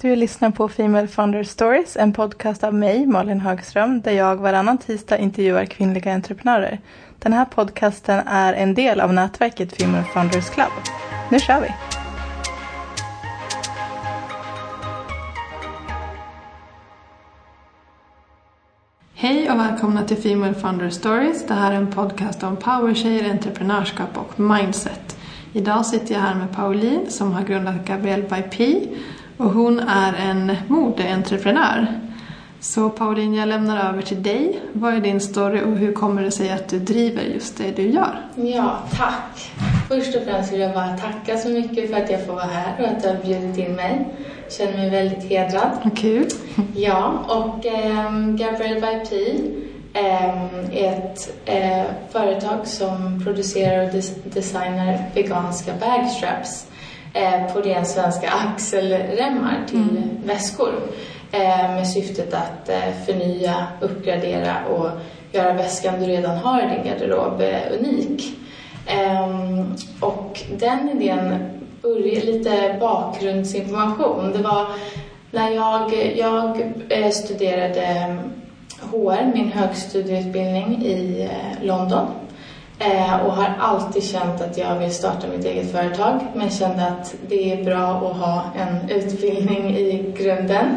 Du lyssnar på Female Founder Stories, en podcast av mig, Malin Högström, där jag varannan tisdag intervjuar kvinnliga entreprenörer. Den här podcasten är en del av nätverket Female Founders Club. Nu kör vi! Hej och välkomna till Female Founder Stories. Det här är en podcast om powertjejer, entreprenörskap och mindset. Idag sitter jag här med Pauline som har grundat Gabrielle by P och hon är en modeentreprenör. Så Pauline, jag lämnar över till dig. Vad är din story och hur kommer det sig att du driver just det du gör? Ja, tack. Först och främst vill jag bara tacka så mycket för att jag får vara här och att du har bjudit in mig. Jag känner mig väldigt hedrad. Kul. Ja, och eh, Gabrielle by P eh, är ett eh, företag som producerar och des designar veganska bagstraps eh, på ren svenska axelremmar till mm. väskor eh, med syftet att eh, förnya, uppgradera och göra väskan du redan har i din garderob unik. Ehm, och den idén började lite bakgrundsinformation. Det var när jag, jag studerade HR, min högstudieutbildning i London Eh, och har alltid känt att jag vill starta mitt eget företag. Men kände att det är bra att ha en utbildning i grunden.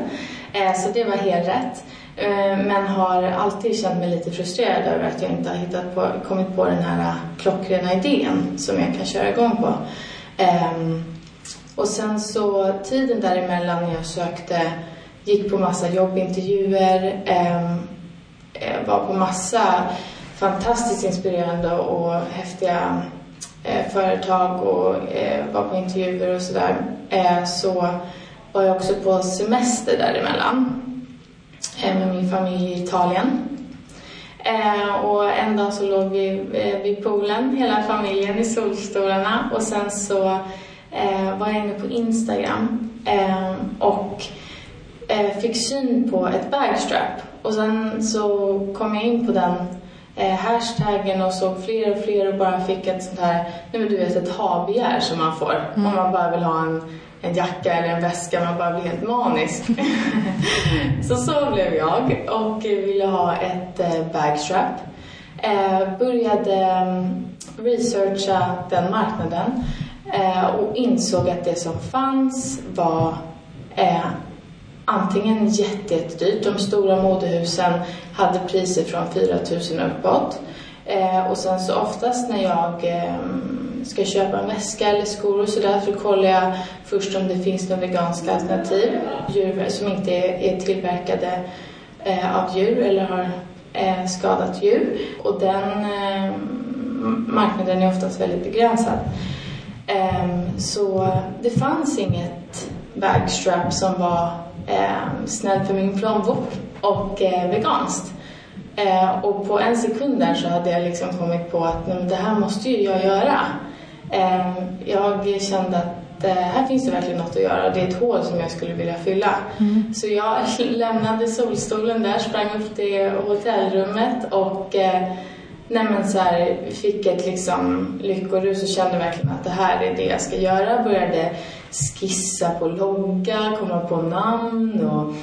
Eh, så det var helt rätt. Eh, men har alltid känt mig lite frustrerad över att jag inte har hittat på, kommit på den här klockrena idén som jag kan köra igång på. Ehm, och sen så tiden däremellan när jag sökte, gick på massa jobbintervjuer, ehm, var på massa fantastiskt inspirerande och häftiga eh, företag och eh, var på intervjuer och sådär. Eh, så var jag också på semester däremellan eh, med min familj i Italien. Eh, och en dag så låg vi eh, vid poolen, hela familjen i solstolarna. Och sen så eh, var jag inne på Instagram eh, och eh, fick syn på ett bagstrap och sen så kom jag in på den eh, hashtaggen och såg fler och fler och bara fick ett sånt här, nej men du vet ett ha som man får mm. om man bara vill ha en, en jacka eller en väska, man bara blir helt manisk. så så blev jag och ville ha ett eh, bagstrap. Eh, började mm, researcha den marknaden eh, och insåg att det som fanns var eh, antingen jättedyrt. De stora modehusen hade priser från 4 000 uppåt. Eh, och sen så oftast när jag eh, ska köpa en väska eller skor och sådär så kollar jag först om det finns några veganska alternativ. Djur som inte är, är tillverkade eh, av djur eller har eh, skadat djur. Och den ehm, marknaden är oftast väldigt begränsad. Ehm, så det fanns inget bagstrap som var eh, snällt för min plånbok och eh, veganskt. Eh, och på en sekund där så hade jag liksom kommit på att men det här måste ju jag göra. Eh, jag kände att eh, här finns det verkligen något att göra. Det är ett hål som jag skulle vilja fylla. Mm. Så jag lämnade solstolen där, sprang upp till hotellrummet och eh, nej men så här, fick ett liksom lyckorus och kände verkligen att det här är det jag ska göra. Började skissa på logga, komma på namn och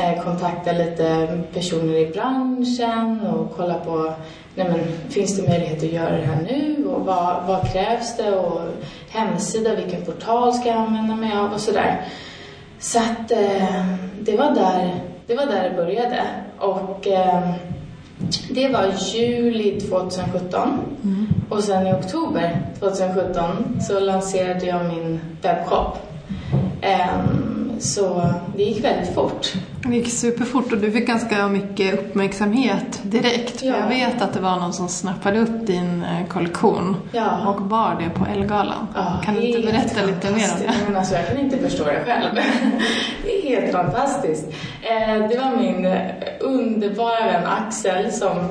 eh, kontakta lite personer i branschen och kolla på nej men, finns det möjlighet att göra det här nu? Och vad, vad krävs det? Och hemsida, vilken portal ska jag använda mig av? Och sådär. Så att eh, det, var där, det var där det började. Och eh, det var juli 2017 mm. och sen i oktober 2017 så lanserade jag min webbshop. Um, så det gick väldigt fort. Det gick superfort och du fick ganska mycket uppmärksamhet direkt. Ja. För jag vet att det var någon som snappade upp din eh, kollektion ja. och bar det på Elgalan. Ja, kan du inte berätta lite mer om det? Men alltså, jag kan inte förstå det själv. det är helt fantastiskt. Eh, det var min eh, underbara vän Axel som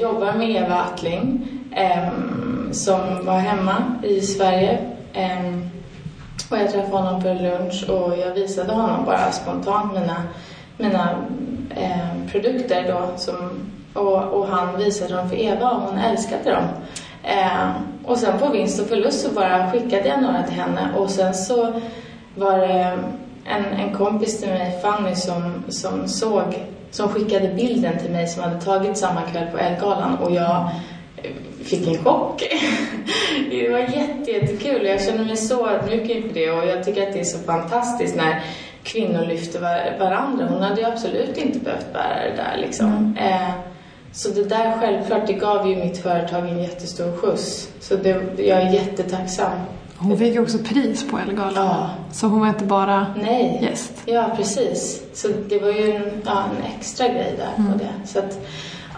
jobbar med Eva Attling ehm, som var hemma i Sverige ehm, och jag träffade honom på lunch och jag visade honom bara spontant mina, mina eh, produkter då. Som, och, och, han visade dem för Eva och hon älskade dem. Eh, och sen på vinst och förlust så bara skickade jag några till henne och sen så var det en, en kompis till mig, Fanny, som, som såg, som skickade bilden till mig som hade tagit samma kväll på Elgalan och jag fick en chock. det var jätte, jättekul jag känner mig så ödmjuk inför det och jag tycker att det är så fantastiskt när kvinnor lyfter varandra. Hon hade ju absolut inte behövt bära det där liksom. Mm. Eh, så det där självklart, det gav ju mitt företag en jättestor skjuts. Så det, jag är jättetacksam. Hon fick ju också pris på Ellegalan. Ja. Så hon var inte bara Nej. gäst. Ja, precis. Så det var ju en, ja, en extra grej där mm. på det. Så att,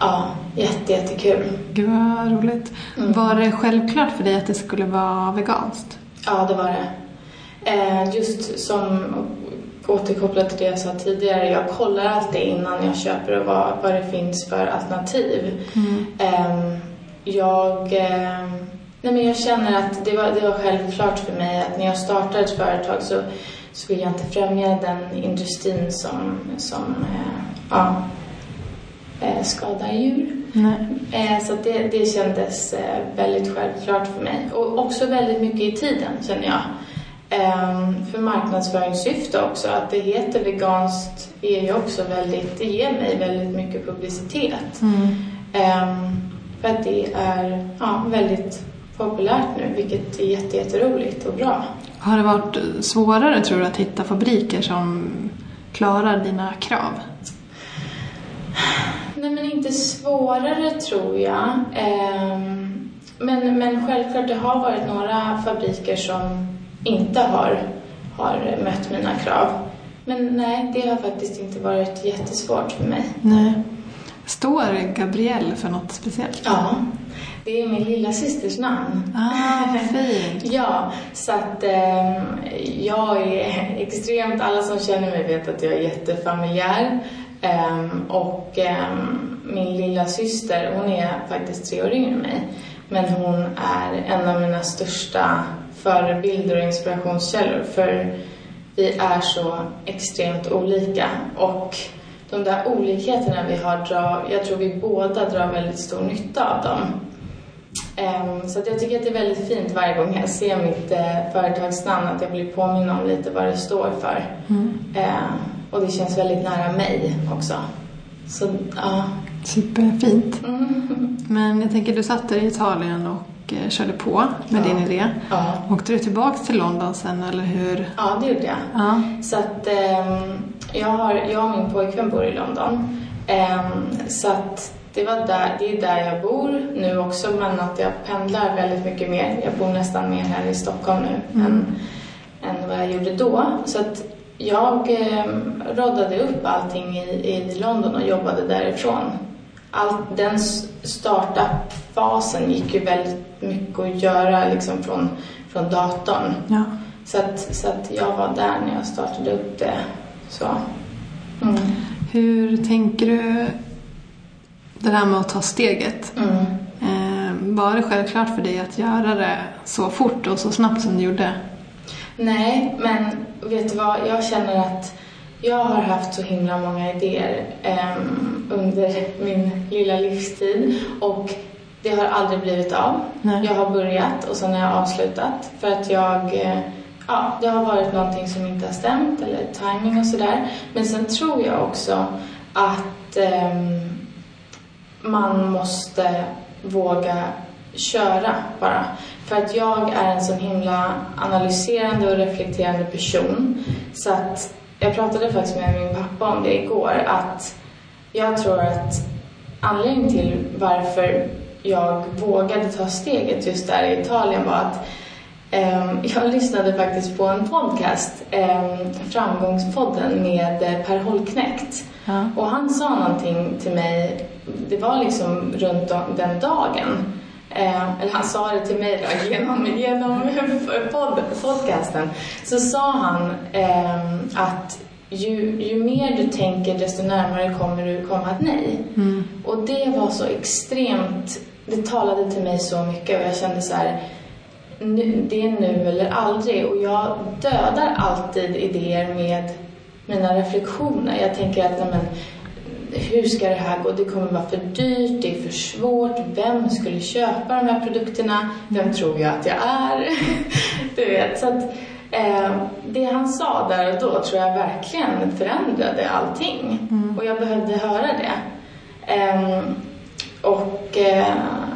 ja, jätte, jättekul. Gud vad roligt. Mm. Var det självklart för dig att det skulle vara veganskt? Ja, det var det. Eh, just som återkopplat till det jag sa tidigare, jag kollar alltid innan jag köper och vad, vad det finns för alternativ. Mm. Um, jag, um, nej men jag känner att det var, det var självklart för mig att när jag startar ett företag så, så vill jag inte främja den industrin som, som uh, ja, uh, skadar djur. Uh, så det, det kändes väldigt självklart för mig. Och också väldigt mycket i tiden, känner jag. Um, för marknadsföringssyfte också. Att det heter veganskt är ju också väldigt, det ger mig väldigt mycket publicitet. Mm. Um, för att det är ja, väldigt populärt nu, vilket är jätte, jätteroligt och bra. Har det varit svårare, tror du, att hitta fabriker som klarar dina krav? Nej, men inte svårare, tror jag. Um, men, men självklart, det har varit några fabriker som inte har, har mött mina krav. Men nej, det har faktiskt inte varit jättesvårt för mig. Nej. Står Gabrielle för något speciellt? Ja, det är min lilla systers namn. Ah, fint. ja, så att eh, jag är extremt, alla som känner mig vet att jag är jättefamiljär. Eh, och eh, min lilla syster, hon är faktiskt tre år yngre än mig. Men hon är en av mina största förebilder och inspirationskällor för vi är så extremt olika och de där olikheterna vi har, drar, jag tror vi båda drar väldigt stor nytta av dem. Um, så jag tycker att det är väldigt fint varje gång jag ser mitt uh, företagsnamn att jag blir påminn om lite vad det står för. Mm. Uh, och det känns väldigt nära mig också. Så, uh. Superfint. Mm. Men jag tänker, du satt där i Italien och Eh, körde på med ja. din idé. Ja. Åkte du tillbaka till London sen eller hur? Ja, det gjorde jag. Ja. Så att eh, jag, har, jag och min pojkvän bor i London. Eh, så att det, var där, det är där jag bor nu också men att jag pendlar väldigt mycket mer. Jag bor nästan mer här i Stockholm nu mm. än, än vad jag gjorde då. Så att jag eh, roddade upp allting i, i London och jobbade därifrån. All, den startup-fasen gick ju väldigt mycket att göra liksom från, från datorn. Ja. Så, att, så att jag var där när jag startade upp det. Så. Mm. Hur tänker du det här med att ta steget? Mm. Eh, var det självklart för dig att göra det så fort och så snabbt som du gjorde? Nej, men vet du vad? Jag känner att jag har haft så himla många idéer eh, under min lilla livstid och det har aldrig blivit av. Nej. Jag har börjat och sen har jag avslutat för att jag eh, ja, det har varit någonting som inte har stämt eller timing och sådär. Men sen tror jag också att eh, man måste våga köra bara. För att jag är en så himla analyserande och reflekterande person. Så att jag pratade faktiskt med min pappa om det igår att jag tror att anledningen till varför jag vågade ta steget just där i Italien var att um, jag lyssnade faktiskt på en podcast, um, Framgångspodden med Per Holknekt. Ja. Och han sa någonting till mig, det var liksom runt den dagen. Eh, eller han sa det till mig då, genom, genom pod, podcasten. Så sa han eh, att ju, ju mer du tänker desto närmare kommer du komma ett nej. Mm. Och det var så extremt det talade till mig så mycket och jag kände så här, nu, det är nu eller aldrig. Och jag dödar alltid idéer med mina reflektioner. Jag tänker att, men, hur ska det här gå? Det kommer vara för dyrt, det är för svårt. Vem skulle köpa de här produkterna? Vem tror jag att jag är? du vet, så att Eh, det han sa där och då tror jag verkligen förändrade allting. Och jag behövde höra det. Eh, och eh,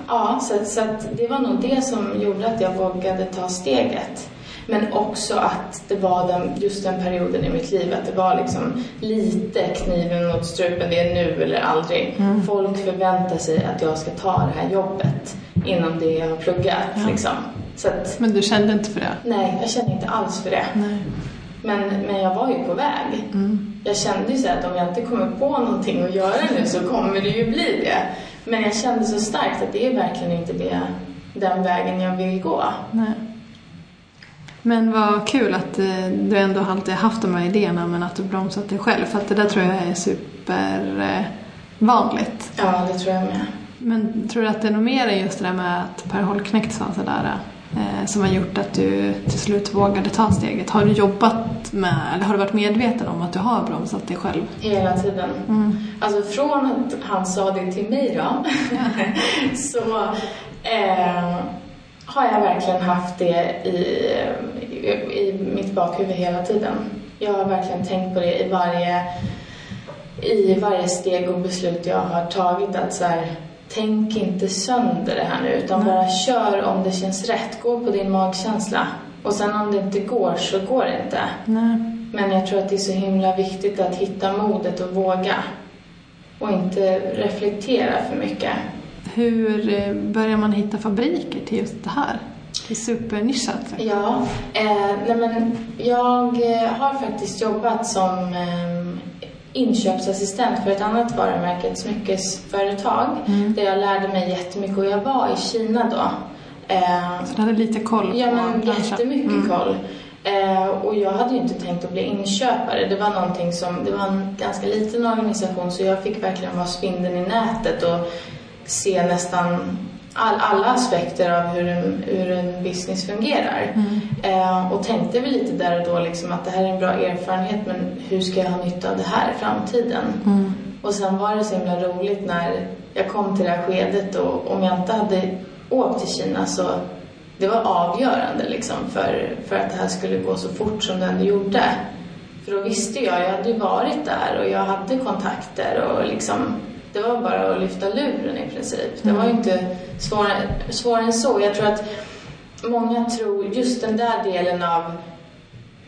ja, så, så det var nog det som gjorde att jag vågade ta steget. Men också att det var den, just den perioden i mitt liv, att det var liksom lite kniven mot strupen, det är nu eller aldrig. Folk förväntar sig att jag ska ta det här jobbet inom det jag har pluggat. Ja. Liksom. Så att, Men du kände inte för det? nej, jag känner inte alls för det. Nej. Men, men jag var ju på väg. Mm. Jag kände ju så att om jag inte kommer på någonting att göra nu så kommer det ju bli det. Men jag kände så starkt att det är verkligen inte det, den vägen jag vill gå. Nej. Men vad kul att eh, du ändå alltid haft de här idéerna men att du bromsat dig själv. För att det där tror jag är super eh, vanligt. Ja, det tror jag med. Men tror du att det är något mer än just det där med att Per Holknekt sa sådär eh, som har gjort att du till slut vågade ta steget? Har du jobbat med, eller har du varit medveten om att du har bromsat dig själv? Hela tiden. Mm. Alltså från att han sa det till mig då, så eh, har jag verkligen haft det i, i, i mitt bakhuvud hela tiden. Jag har verkligen tänkt på det i varje, i varje steg och beslut jag har tagit. Att så här, tänk inte sönder det här nu, utan Nej. bara kör om det känns rätt. Gå på din magkänsla. Och sen om det inte går så går det inte. Nej. Men jag tror att det är så himla viktigt att hitta modet och våga. Och inte reflektera för mycket. Hur eh, börjar man hitta fabriker till just det här? Det är supernischat. liksom. Ja, eh, nej men jag eh, har faktiskt jobbat som eh, inköpsassistent för ett annat varumärke, ett smyckesföretag. Mm. Där jag lärde mig jättemycket och jag var i Kina då. Eh, Så du hade lite koll på Ja, men branschen. jättemycket Mm. koll. Eh, och jag hade ju inte tänkt att bli inköpare. Det var någonting som, det var en ganska liten organisation så jag fick verkligen vara spindeln i nätet och se nästan all, alla aspekter av hur en, hur en business fungerar. Mm. Eh, och tänkte väl lite där och då liksom att det här är en bra erfarenhet men hur ska jag ha nytta av det här i framtiden? Mm. Och sen var det så himla roligt när jag kom till det här skedet och om jag inte hade åkt till Kina så det var avgörande liksom för, för att det här skulle gå så fort som det ändå gjorde. För då visste jag, jag hade ju varit där och jag hade kontakter och liksom det var bara att lyfta luren i princip. Det var ju inte svårare, svårare än så. Jag tror att många tror just den där delen av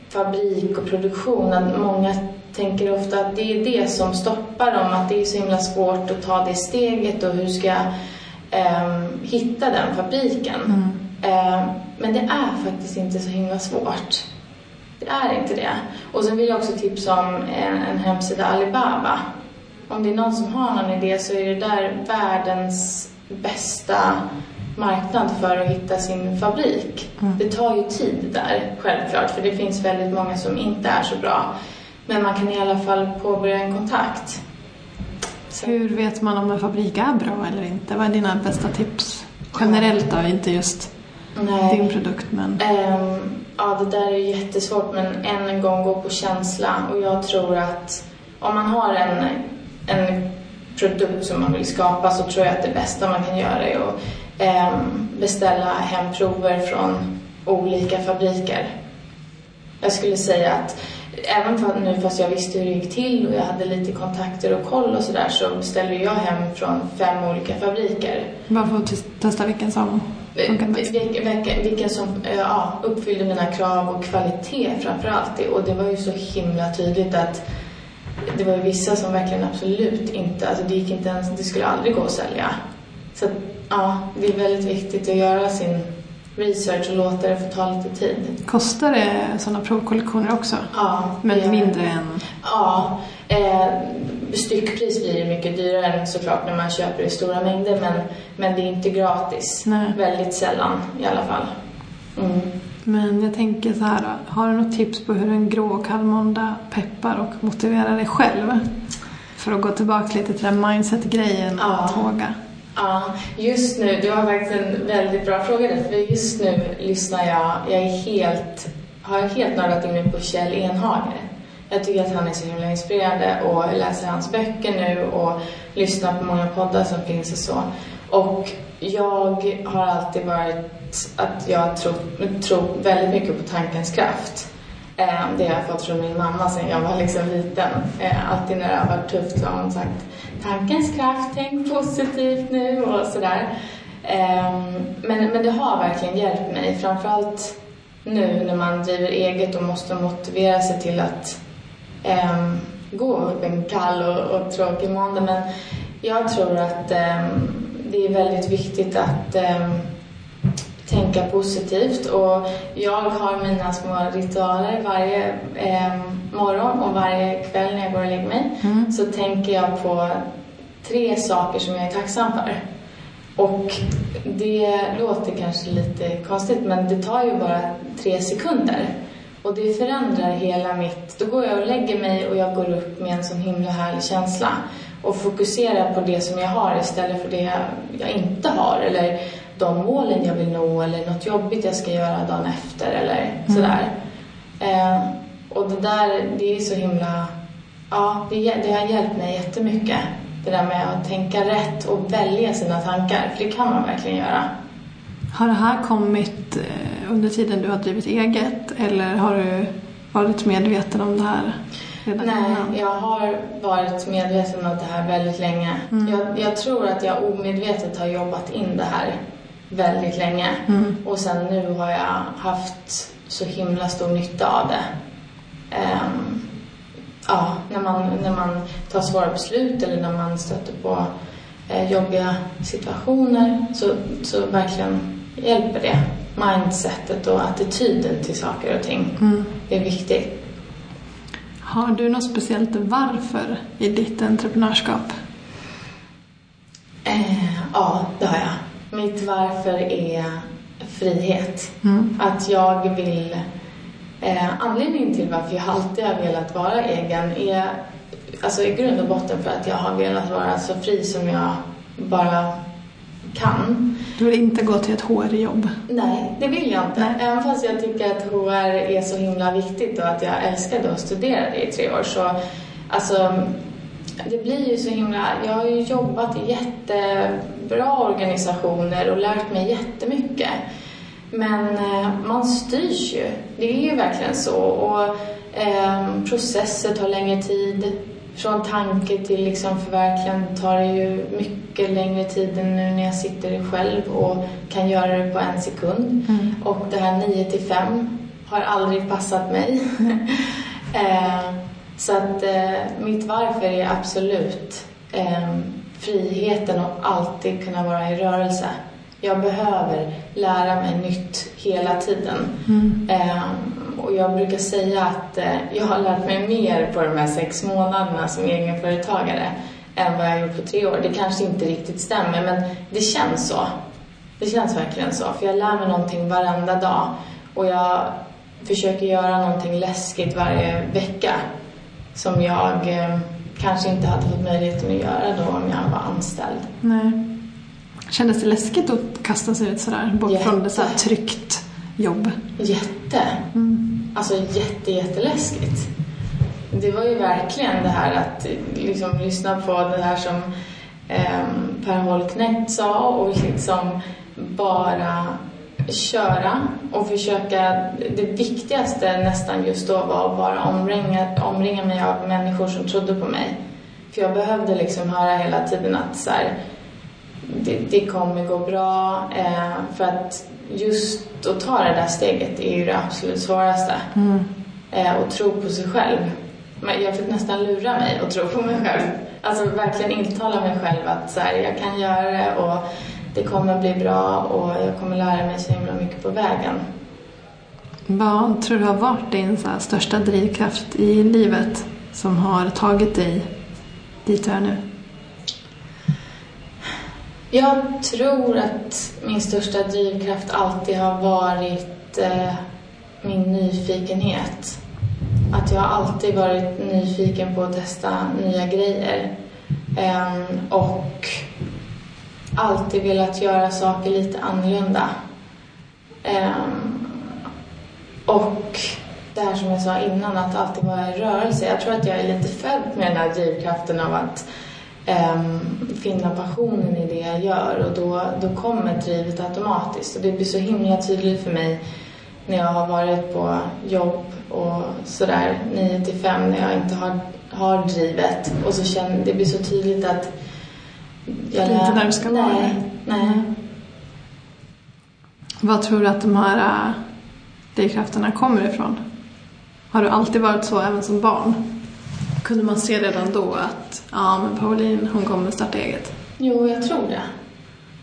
fabrik och produktion, att många tänker ofta att det är det som stoppar dem, att det är så himla svårt att ta det steget och hur ska jag ehm, hitta den fabriken. Mm. Ehm, men det är faktiskt inte så himla svårt. Det är inte det. Och sen vill jag också tipsa om en, en hemsida, Alibaba. Om det är någon som har någon idé så är det där världens bästa marknad för att hitta sin fabrik. Mm. Det tar ju tid där, självklart, för det finns väldigt många som inte är så bra. Men man kan i alla fall påbörja en kontakt. Så, Hur vet man om en fabrik är bra eller inte? Vad är dina bästa tips? Generellt då, inte just nej. din produkt men... Ehm, ja, det där är jättesvårt, men än en gång gå på känsla. Och jag tror att om man har en, en produkt som man vill skapa så tror jag att det bästa man kan göra är att ehm, beställa hem prover från olika fabriker. Jag skulle säga att även för, nu fast jag visste hur det gick till och jag hade lite kontakter och koll och sådär så beställde jag hem från fem olika fabriker. Bara för att testa vilken som. Vilken, vilken, vilken som eh, ja, uppfyllde mina krav och kvalitet framför allt. Och det var ju så himla tydligt att det var ju vissa som verkligen absolut inte, alltså det gick inte ens, det skulle aldrig gå att sälja. Så att, ja, det är väldigt viktigt att göra sin research och låta det få ta lite tid. Kostar det sådana provkollektioner också? Ja, Men det- mindre än... Ja, eh, styckpris blir ju mycket dyrare såklart när man köper i stora mängder men, men det är inte gratis. Nej. Väldigt sällan i alla fall. Mm. Men jag tänker så här, har du något tips på hur en grå kallmåndag peppar och motiverar dig själv? För att gå tillbaka lite till den mindset-grejen Ja. att våga. Ja, just nu, du har faktiskt en väldigt bra fråga där, för just nu lyssnar jag, jag är helt, har helt nördat in mig på Kjell Enhage. Jag tycker att han är så himla inspirerande och läser hans böcker nu och lyssnar på många poddar som finns och så. Och jag har alltid varit att jag tror, tror väldigt mycket på tankens kraft. Eh, det har jag fått från min mamma sedan jag var liksom liten. Eh, alltid när det har varit tufft så har hon sagt tankens kraft, tänk positivt nu och sådär. Eh, men, men det har verkligen hjälpt mig, framförallt nu när man driver eget och måste motivera sig till att äm, gå upp en kall och, och tråkig måndag. Men jag tror att äm, det är väldigt viktigt att äm, tänka positivt och jag har mina små ritualer varje morgon och varje kväll när jag går och lägger mig. Mm. Så tänker jag på tre saker som jag är tacksam för. Och det låter kanske lite konstigt men det tar ju bara tre sekunder. Och det förändrar hela mitt... Då går jag och lägger mig och jag går upp med en sån himla härlig känsla. Och fokuserar på det som jag har istället för det jag inte har. Eller de målen jag vill nå eller något jobbigt jag ska göra dagen efter eller mm. sådär. Eh, och det där, det är så himla... Ja, det, det har hjälpt mig jättemycket. Det där med att tänka rätt och välja sina tankar. För det kan man verkligen göra. Har det här kommit eh, under tiden du har drivit eget eller har du varit medveten om det här redan Nej, innan? jag har varit medveten om det här väldigt länge. Mm. Jag, jag, tror att jag omedvetet har jobbat in det här väldigt länge. Mm. Och sen nu har jag haft så himla stor nytta av det. Um, ja, när man, när man tar svåra beslut eller när man stöter på eh, jobbiga situationer så, så verkligen hjälper det. Mindsetet och attityden till saker och ting. Mm. Är viktigt. Har du något speciellt varför i ditt entreprenörskap? Eh, ja, det har jag. Mitt varför är frihet. Mm. Att jag vill... Eh, anledningen till varför jag alltid har velat vara egen är alltså i grund och botten för att jag har velat vara så fri som jag bara kan. Du vill inte gå till ett HR-jobb? Nej, det vill jag inte. Nej. Även fast jag tycker att HR är så himla viktigt och att jag älskade att studera det i tre år så alltså det blir ju så himla... Jag har ju jobbat i jättebra organisationer och lärt mig jättemycket. Men eh, man styrs ju. Det är ju verkligen så. Och eh, processer tar längre tid från tanke till liksom förverkligande tar det ju mycket längre tid än nu när jag sitter själv och kan göra det på en sekund. Mm. Och det här 9 till 5 har aldrig passat mig. eh, så att eh, mitt varför är absolut eh, friheten och alltid kunna vara i rörelse. Jag behöver lära mig nytt hela tiden. Mm. Eh, och jag brukar säga att eh, jag har lärt mig mer på de här sex månaderna som egenföretagare än vad jag gjort på tre år. Det kanske inte riktigt stämmer, men det känns så. Det känns verkligen så, för jag lär mig någonting varenda dag. Och jag försöker göra någonting läskigt varje vecka som jag eh, kanske inte hade fått möjligheten att göra då om jag var anställd. Nej. Kändes det läskigt att kasta sig ut sådär, bort Jätte. från det så tryggt jobb? Jätte. Mm. Alltså jätte, jätteläskigt. Det var ju verkligen det här att liksom lyssna på det här som eh, Per Holknekt sa och liksom bara köra och försöka. Det viktigaste nästan just då var att bara omringa, omringa mig av människor som trodde på mig. För jag behövde liksom höra hela tiden att så här, det, det kommer gå bra. Eh, för att just att ta det där steget är ju det absolut svåraste. Mm. Eh, och tro på sig själv. Men jag fick nästan lura mig och tro på mig själv. Alltså verkligen intala mig själv att så här, jag kan göra det och det kommer bli bra och jag kommer lära mig så himla mycket på vägen. Vad tror du har varit din största drivkraft i livet som har tagit dig dit du är nu? Jag tror att min största drivkraft alltid har varit eh, min nyfikenhet. Att jag alltid varit nyfiken på att testa nya grejer. Eh, och alltid velat göra saker lite annorlunda. Eh, och det här som jag sa innan, att alltid vara i rörelse. Jag tror att jag är lite född med den här drivkraften av att um, finna passionen i det jag gör och då, då kommer drivet automatiskt. Och det blir så himla tydligt för mig när jag har varit på jobb och sådär 9 till 5 när jag inte har, har drivet och så känner det blir så tydligt att det är inte där du ska nej, vara. Nej. Vad tror du att de här äh, drivkrafterna kommer ifrån? Har du alltid varit så även som barn? Kunde man se redan då att ja, men Pauline hon kommer starta eget? Jo, jag tror det.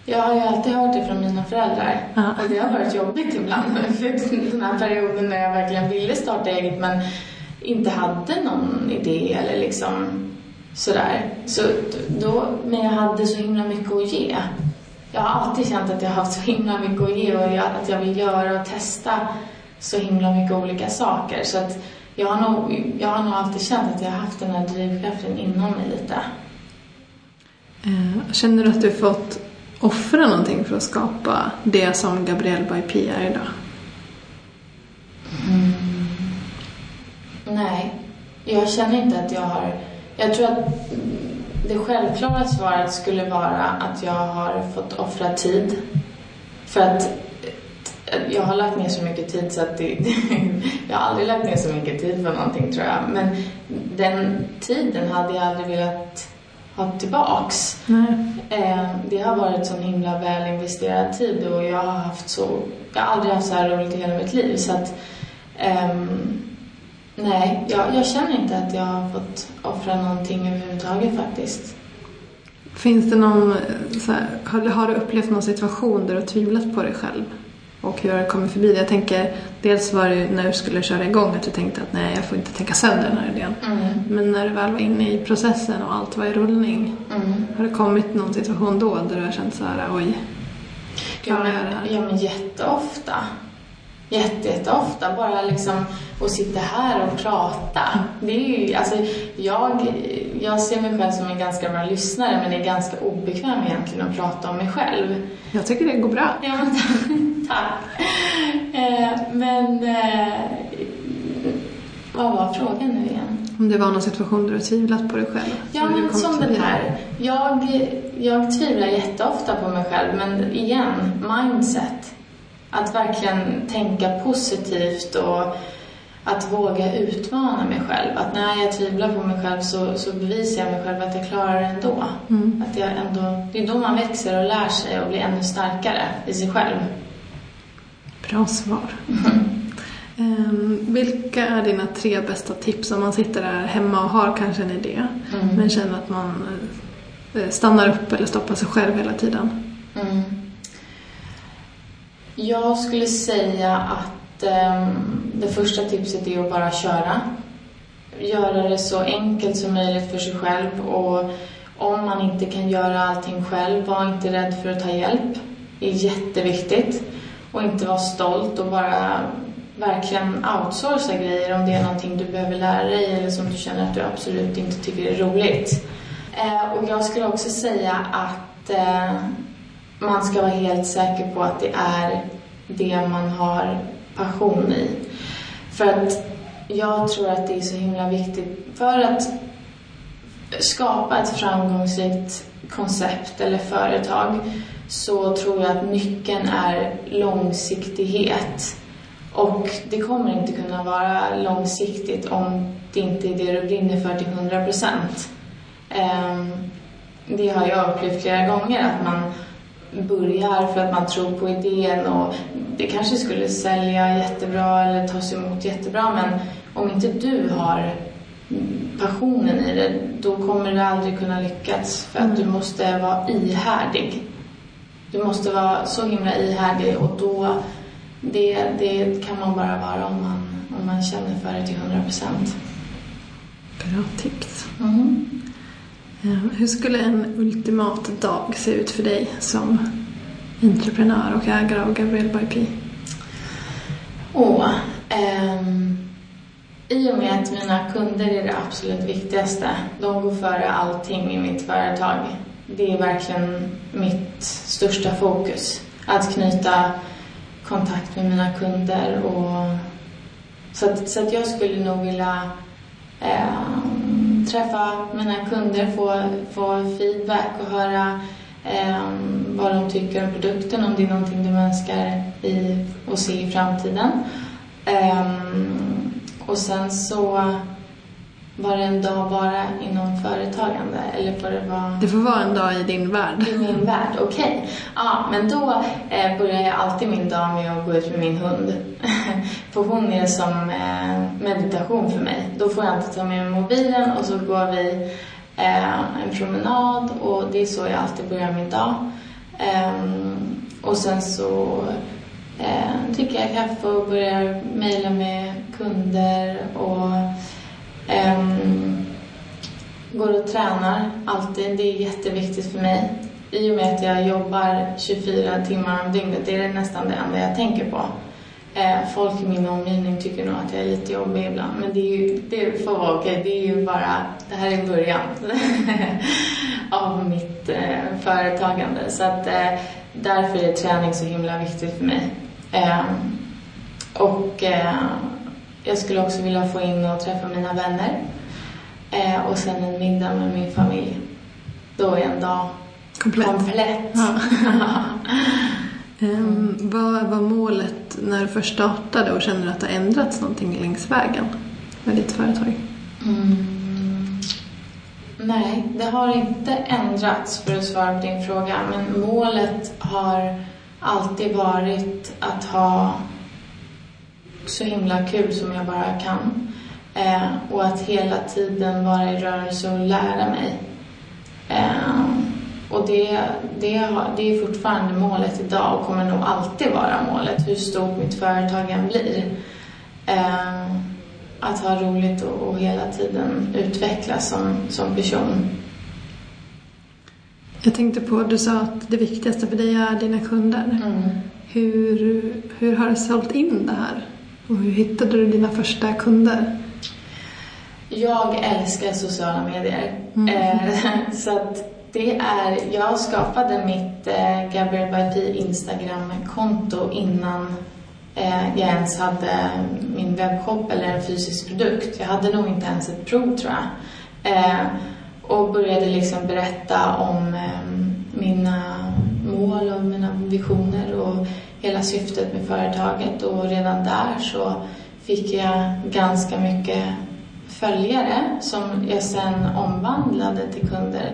Jag har ju alltid hört det från mina föräldrar. Ja. Och det har varit jobbigt ibland. Den här perioden när jag verkligen ville starta eget men inte hade någon idé eller liksom sådär. Så då, men jag hade så himla mycket att ge. Jag har alltid känt att jag har haft så himla mycket att ge och att jag vill göra och testa så himla mycket olika saker. Så att jag har nog, jag har nog alltid känt att jag har haft den här drivkraften inom mig lite. Eh, känner du att du fått offra någonting för att skapa det som Gabrielle by Pia är idag? Mm. Nej, jag känner inte att jag har... Jag tror att det självklara svaret skulle vara att jag har fått offra tid. För att jag har lagt ner så mycket tid så att det, jag har aldrig lagt ner så mycket tid på någonting tror jag. Men den tiden hade jag aldrig velat ha tillbaks. Nej. Det har varit sån himla väl investerad tid och jag har haft så, jag har aldrig haft så här roligt i hela mitt liv så att um, nej, jag, jag, känner inte att jag har fått offra någonting överhuvudtaget faktiskt. Finns det någon, så här, har, har du upplevt någon situation där du har tvivlat på dig själv? och hur har det kommit förbi det? Jag tänker, dels var det när du skulle köra igång att du tänkte att nej, jag får inte tänka sönder den här idén. Mm. Men när du väl var inne i processen och allt var i rullning, mm. har det kommit någon situation då där du har känt så här, oj, klarar jag det här? Ja, men jätteofta. Jätte, jätteofta. Bara liksom att sitta här och prata. Det är ju, alltså, jag, jag ser mig själv som en ganska bra lyssnare men är ganska obekväm egentligen att prata om mig själv. Jag tycker det går bra. Ja, men tack. Eh, men eh, vad var frågan nu igen? Om det var någon situation där du tvivlat på dig själv? Ja, men som den här. Jag, jag tvivlar jätteofta på mig själv, men igen, mindset. Att verkligen tänka positivt och att våga utmana mig själv. Att när jag tvivlar på mig själv så, så bevisar jag mig själv att jag klarar det ändå. Mm. Att jag ändå. Det är då man växer och lär sig och blir ännu starkare i sig själv. Bra svar. Mm. Um, vilka är dina tre bästa tips om man sitter där hemma och har kanske en idé mm. men känner att man uh, stannar upp eller stoppar sig själv hela tiden? Mm. Jag skulle säga att eh, det första tipset är att bara köra. Göra det så enkelt som möjligt för sig själv och om man inte kan göra allting själv, var inte rädd för att ta hjälp. Det är jätteviktigt. Och inte vara stolt och bara verkligen outsourca grejer om det är någonting du behöver lära dig eller som du känner att du absolut inte tycker är roligt. Eh, och jag skulle också säga att eh, man ska vara helt säker på att det är det man har passion i. För att jag tror att det är så himla viktigt för att skapa ett framgångsrikt koncept eller företag så tror jag att nyckeln är långsiktighet. Och det kommer inte kunna vara långsiktigt om det inte är det du brinner för till 100 procent. Ehm, det har jag upplevt flera gånger, att man börjar för att man tror på idén och det kanske skulle sälja jättebra eller tas emot jättebra men om inte du har passionen i det, då kommer det aldrig kunna lyckas för att du måste vara ihärdig. Du måste vara så himla ihärdig och då, det, det kan man bara vara om man, om man känner för det till 100 procent. Bra tips. Mm. Ehm, hur skulle en ultimat dag se ut för dig som entreprenör och ägare av Gabriel by P? Åh, ehm, I och med att mina kunder är det absolut viktigaste. De går före allting i mitt företag. Det är verkligen mitt största fokus. Att knyta kontakt med mina kunder. Och, så, att, så att jag skulle nog vilja eh, träffa mina kunder, få, få feedback och höra eh, vad de tycker om produkten, om det är någonting de önskar i, och se i framtiden. Eh, och sen så var det en dag bara inom företagande eller får det vara... Det får vara en dag i din värld. I min värld, okej. Okay. Ja, men då eh, börjar jag alltid min dag med att gå ut med min hund. för hon är som eh, meditation för mig. Då får jag inte ta med mig mobilen och så går vi eh, en promenad och det är så jag alltid börjar min dag. Ehm, och sen så eh, dricker jag kaffe och börjar mejla med kunder och Um, går och tränar alltid. Det är jätteviktigt för mig. I och med att jag jobbar 24 timmar om dygnet, det är nästan det enda jag tänker på. Ehm, folk i min omgivning tycker nog att jag är lite jobbig ibland, men det, är ju, det får vara okej. Det är ju bara, det här är början av mitt eh, företagande. Så att eh, därför är träning så himla viktigt för mig. Ehm, och eh, jag skulle också vilja få in och träffa mina vänner. Eh, och sen en middag med min familj. Då är en dag komplett. komplett. Ja. um, vad var målet när du först startade och känner att det har ändrats någonting längs vägen med ditt företag? Mm. Nej, det har inte ändrats för att svara på din fråga. Men målet har alltid varit att ha så himla kul som jag bara kan. Eh, och att hela tiden vara i rörelse och lära mig. Eh, och det, det, det är fortfarande målet idag och kommer nog alltid vara målet, hur stort mitt företag än blir. Eh, att ha roligt och, och, hela tiden utvecklas som, som person. Jag tänkte på, du sa att det viktigaste för dig är dina kunder. Mm. Hur, hur har du sålt in det här? Och hur hittade du dina första kunder? Jag älskar sociala medier. Mm. Eh, så att det är, jag skapade mitt eh, Gabriel by Instagram-konto innan eh, jag ens hade min webbshop eller en fysisk produkt. Jag hade nog inte ens ett prov tror jag. och började liksom berätta om mina mål och mina visioner och hela syftet med företaget och redan där så fick jag ganska mycket följare som jag sen omvandlade till kunder.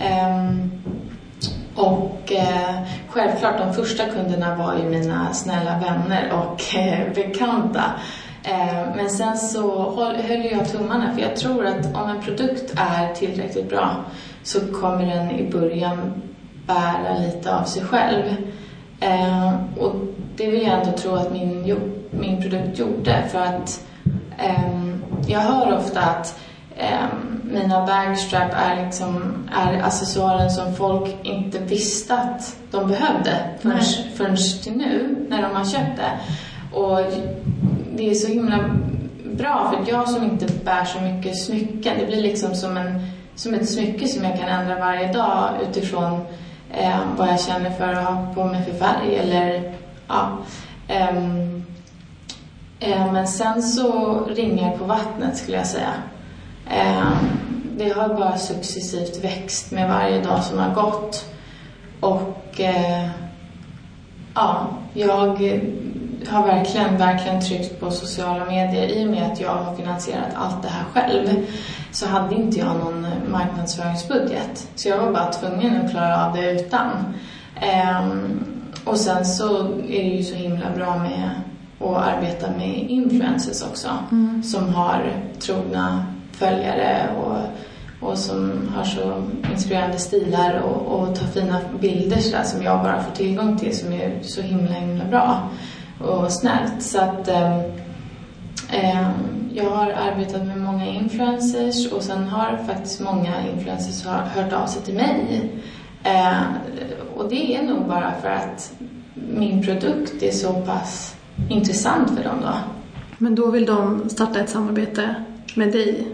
Ehm, och eh, självklart, de första kunderna var ju mina snälla vänner och eh, bekanta. Eh, men sen så höll, höll jag tummarna för jag tror att om en produkt är tillräckligt bra så kommer den i början bära lite av sig själv. Eh, och det vill jag ändå tro att min, min produkt gjorde för att eh, jag hör ofta att eh, mina bagstrap är, liksom, är accessoaren som folk inte visste att de behövde förrän, förrän till nu när de har köpt det. Och det är så himla bra för jag som inte bär så mycket smycken, det blir liksom som, en, som ett smycke som jag kan ändra varje dag utifrån eh, vad jag känner för att ha på mig för färg eller ja. Um, eh, men sen så ringar på vattnet skulle jag säga. Eh, det har bara successivt växt med varje dag som har gått. Och eh, ja, jag har verkligen, verkligen tryckt på sociala medier i och med att jag har finansierat allt det här själv så hade inte jag någon marknadsföringsbudget. Så jag var bara tvungen att klara av det utan. Um, och sen så är det ju så himla bra med att arbeta med influencers också. Mm. Som har trogna följare och, och som har så inspirerande stilar och, och tar fina bilder sådär som jag bara får tillgång till som är så himla himla bra och snällt. Så att um, um, jag har arbetat med många influencers och sen har faktiskt många influencers hört av sig till mig. Eh, och det är nog bara för att min produkt är så pass intressant för dem då. Men då vill de starta ett samarbete med dig?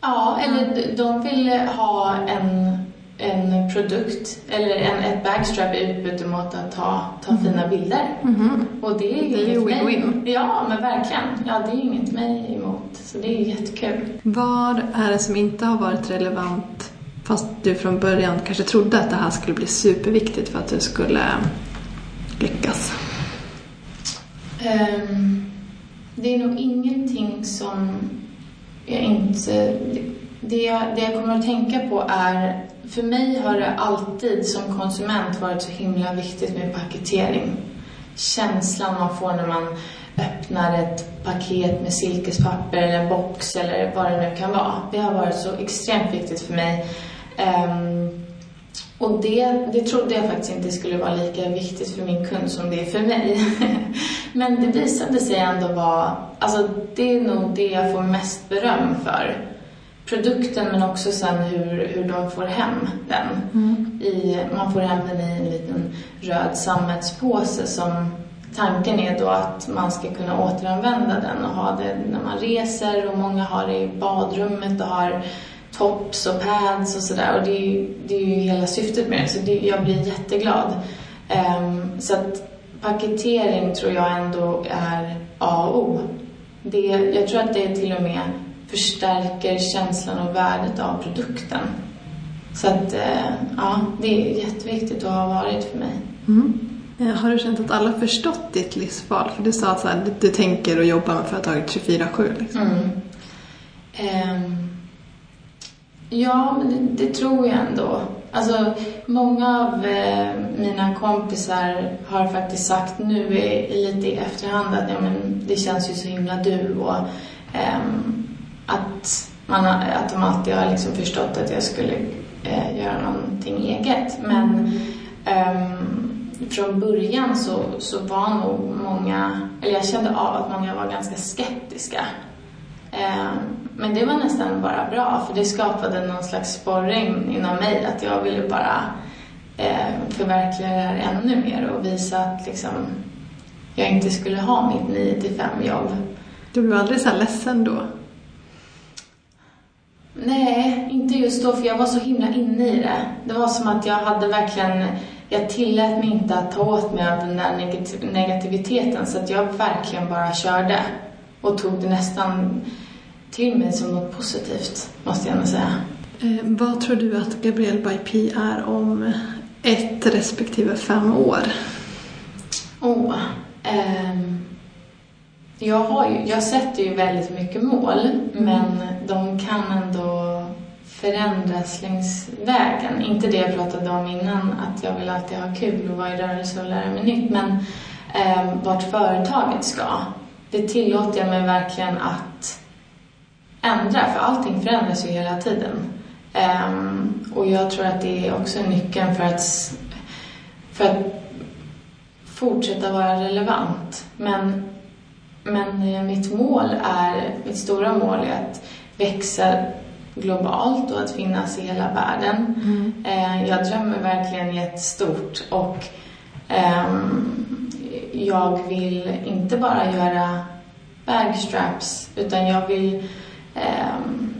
Ja, eller de vill ha en en produkt eller en, ett bagstrap är utbyte mot att ta, ta Mm. fina bilder. Mhm. Och det är ju win-win. Ja, men verkligen. Ja, det är ju inget mig emot. Så det är ju jättekul. Vad är det som inte har varit relevant fast du från början kanske trodde att det här skulle bli superviktigt för att du skulle lyckas? Ehm, det är nog ingenting som jag inte... Det jag, det jag kommer att tänka på är... För mig har det alltid som konsument varit så himla viktigt med paketering. Känslan man får när man öppnar ett paket med silkespapper eller en box eller vad det nu kan vara. Det har varit så extremt viktigt för mig. Um, och det, det trodde jag faktiskt inte skulle vara lika viktigt för min kund som det är för mig. Men det visade sig ändå vara, alltså det är nog det jag får mest beröm för. Produkten men också sen hur, hur de får hem den. I, man får hem den i en liten röd sammetspåse som tanken är då att man ska kunna återanvända den och ha det när man reser och många har det i badrummet och har tops och pads och sådär och det är, ju, det är ju hela syftet med det så det, jag blir jätteglad. Ehm, så att paketering tror jag ändå är A och O. Det, jag tror att det till och med förstärker känslan och värdet av produkten. Så att, eh, ja, det är jätteviktigt och har varit för mig. Mm. Eh, Har du känt att alla förstått ditt livsval? För du sa att här, du, du tänker och jobbar med företaget 24-7. Liksom. Mm. Ehm, ja, men det, det tror jag ändå. Alltså, många av eh, mina kompisar har faktiskt sagt nu i, lite i efterhand att ja, men det känns ju så himla du och ehm, att, man, att de alltid har liksom förstått att jag skulle eh, göra någonting eget. Men um, från början så, så var nog många, eller jag kände av att många var ganska skeptiska. Eh, Men det var nästan bara bra för det skapade någon slags sporring inom mig att jag ville bara eh, förverkliga det här ännu mer och visa att liksom, jag inte skulle ha mitt 9 till 5 jobb. Du blev aldrig så ledsen då? Nej, inte just då för jag var så himla inne i det. Det var som att jag hade verkligen, jag tillät mig inte att ta åt mig av den där negati- negativiteten så att jag verkligen bara körde och tog det nästan till mig som något positivt, måste jag ändå säga. Eh, vad tror du att Gabrielle by P är om ett respektive fem år? Oh, ehm, jag, har ju, jag sätter ju väldigt mycket mål, men de kan ändå förändras längs vägen. Inte det jag pratade om innan, att jag vill alltid ha kul och vara i rörelse och lära mig nytt, men eh, vart företaget ska. Det tillåter jag mig verkligen att ändra, för allting förändras ju hela tiden. Ehm, och jag tror att det är också nyckeln för att, för att fortsätta vara relevant. Men, men eh, mitt mål är, mitt stora mål är att växa globalt och att finnas i hela världen. Eh, jag drömmer verkligen jättestort och ehm, jag vill inte bara göra bagstraps utan jag vill ehm,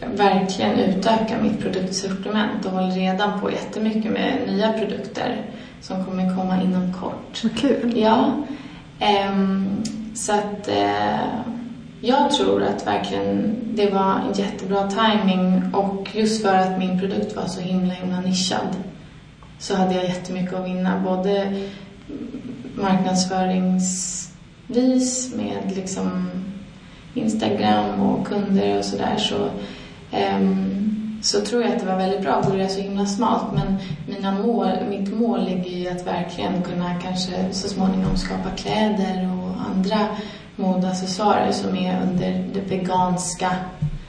verkligen utöka mitt produktsortiment och håller redan på jättemycket med nya produkter som kommer komma inom kort. Vad kul. Ja, Ehm, så att eh, jag tror att verkligen det var en jättebra timing och just för att min produkt var så himla himla nischad så hade jag jättemycket att vinna både marknadsföringsvis med liksom Instagram och kunder och sådär. Så, där, så tror jag att det var väldigt bra. Det är så himla smalt men mina mål, mitt mål ligger ju att verkligen kunna kanske så småningom skapa kläder och andra modaccessoarer som är under det veganska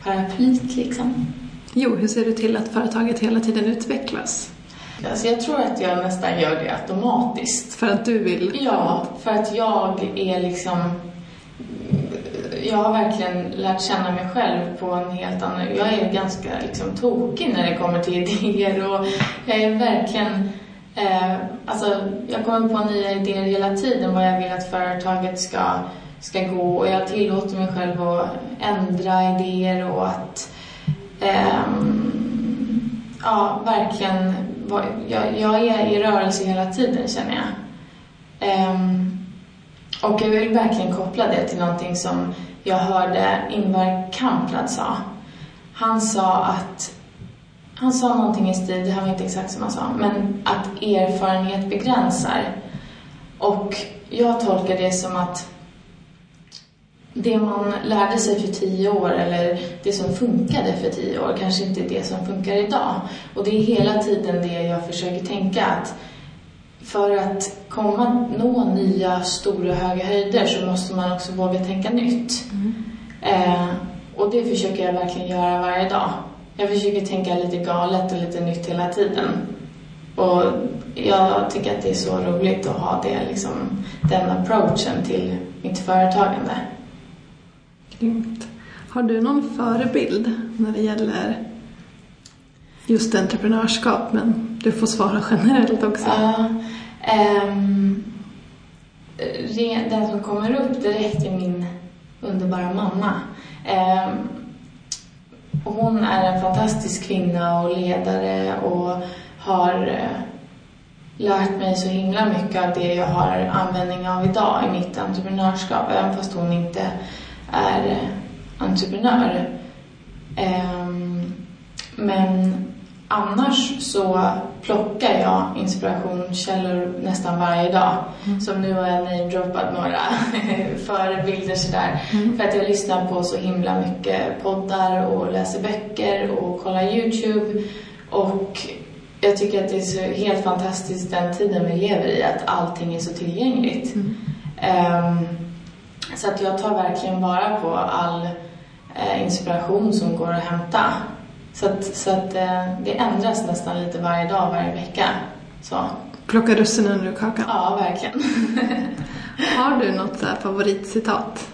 paraplyt liksom. Jo, hur ser du till att företaget hela tiden utvecklas? Alltså jag tror att jag nästan gör det automatiskt. För att du vill? Ja, för att jag är liksom... Jag har verkligen lärt känna mig själv på en helt annan... Jag är ganska liksom tokig när det kommer till idéer och jag är verkligen... Eh, alltså, jag kommer på nya idéer hela tiden vad jag vill att företaget ska, ska gå och jag tillåter mig själv att ändra idéer och att... Eh, ja, verkligen, jag, jag är i rörelse hela tiden känner jag. Eh, och jag vill verkligen koppla det till någonting som jag hörde Ingvar Kamprad sa. Han sa att, han sa någonting i stil, det här var inte exakt som han sa, men att erfarenhet begränsar. Och jag tolkar det som att det man lärde sig för tio år eller det som funkade för tio år kanske inte är det som funkar idag. Och det är hela tiden det jag försöker tänka att för att komma, nå nya stora höga höjder så måste man också våga tänka nytt. Mm. Eh, och det försöker jag verkligen göra varje dag. Jag försöker tänka lite galet och lite nytt hela tiden. Och jag tycker att det är så roligt att ha det, liksom, den approachen till mitt företagande. Grymt. Har du någon förebild när det gäller just entreprenörskap? Men du får svara generellt också. Ja. Um, den som kommer upp direkt är min underbara mamma. Um, hon är en fantastisk kvinna och ledare och har eh, lärt mig så himla mycket av det jag har användning av idag i mitt entreprenörskap, även fast hon inte är entreprenör. Um, men annars så plockar jag inspirationskällor nästan varje dag. Mm. Som nu har jag namedroppat några förebilder sådär. Mm. För att jag lyssnar på så himla mycket poddar och läser böcker och kollar YouTube. Och jag tycker att det är så helt fantastiskt den tiden vi lever i, att allting är så tillgängligt. Mm. Um, så att jag tar verkligen vara på all uh, inspiration som går att hämta. Så att, så att eh, det ändras nästan lite varje dag, varje vecka. Så. Plocka russinen ur kakan? Ja, verkligen. Har du något så favoritcitat?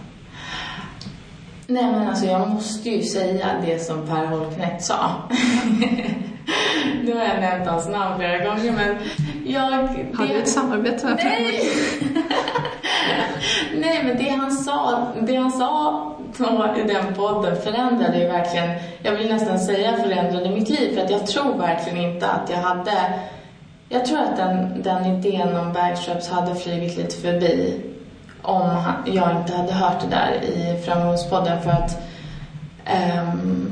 Nej, men alltså jag måste ju säga det som Per Holknekt sa. nu har jag nämnt hans namn flera gånger, men jag... Har du ett samarbete med Holknekt? Nej, men det han sa, det han sa i den podden förändrade ju verkligen, jag vill nästan säga förändrade mitt liv för att jag tror verkligen inte att jag hade, jag tror att den, den idén om bagstraps hade flugit lite förbi om jag inte hade hört det där i framgångspodden för att um,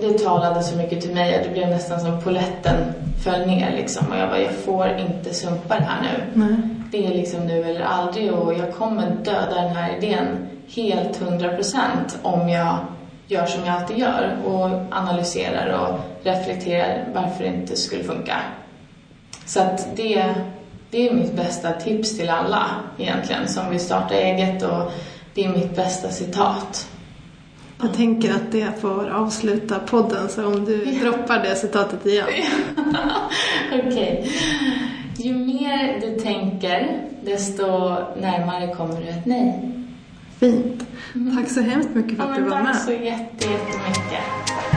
det talade så mycket till mig att det blev nästan som poletten föll ner liksom och jag bara, jag får inte sumpa det här nu. Mm. Det är liksom nu eller aldrig och jag kommer döda den här idén helt hundra procent om jag gör som jag alltid gör och analyserar och reflekterar varför det inte skulle funka. Så att det, det är mitt bästa tips till alla egentligen som vill starta eget och det är mitt bästa citat. Jag tänker att det får avsluta podden så om du droppar det citatet igen. Okej. Okay. Ju mer du tänker, desto närmare kommer du ett nej. Fint. Tack så hemskt mycket för att ja, du var tack med. Tack så jättemycket.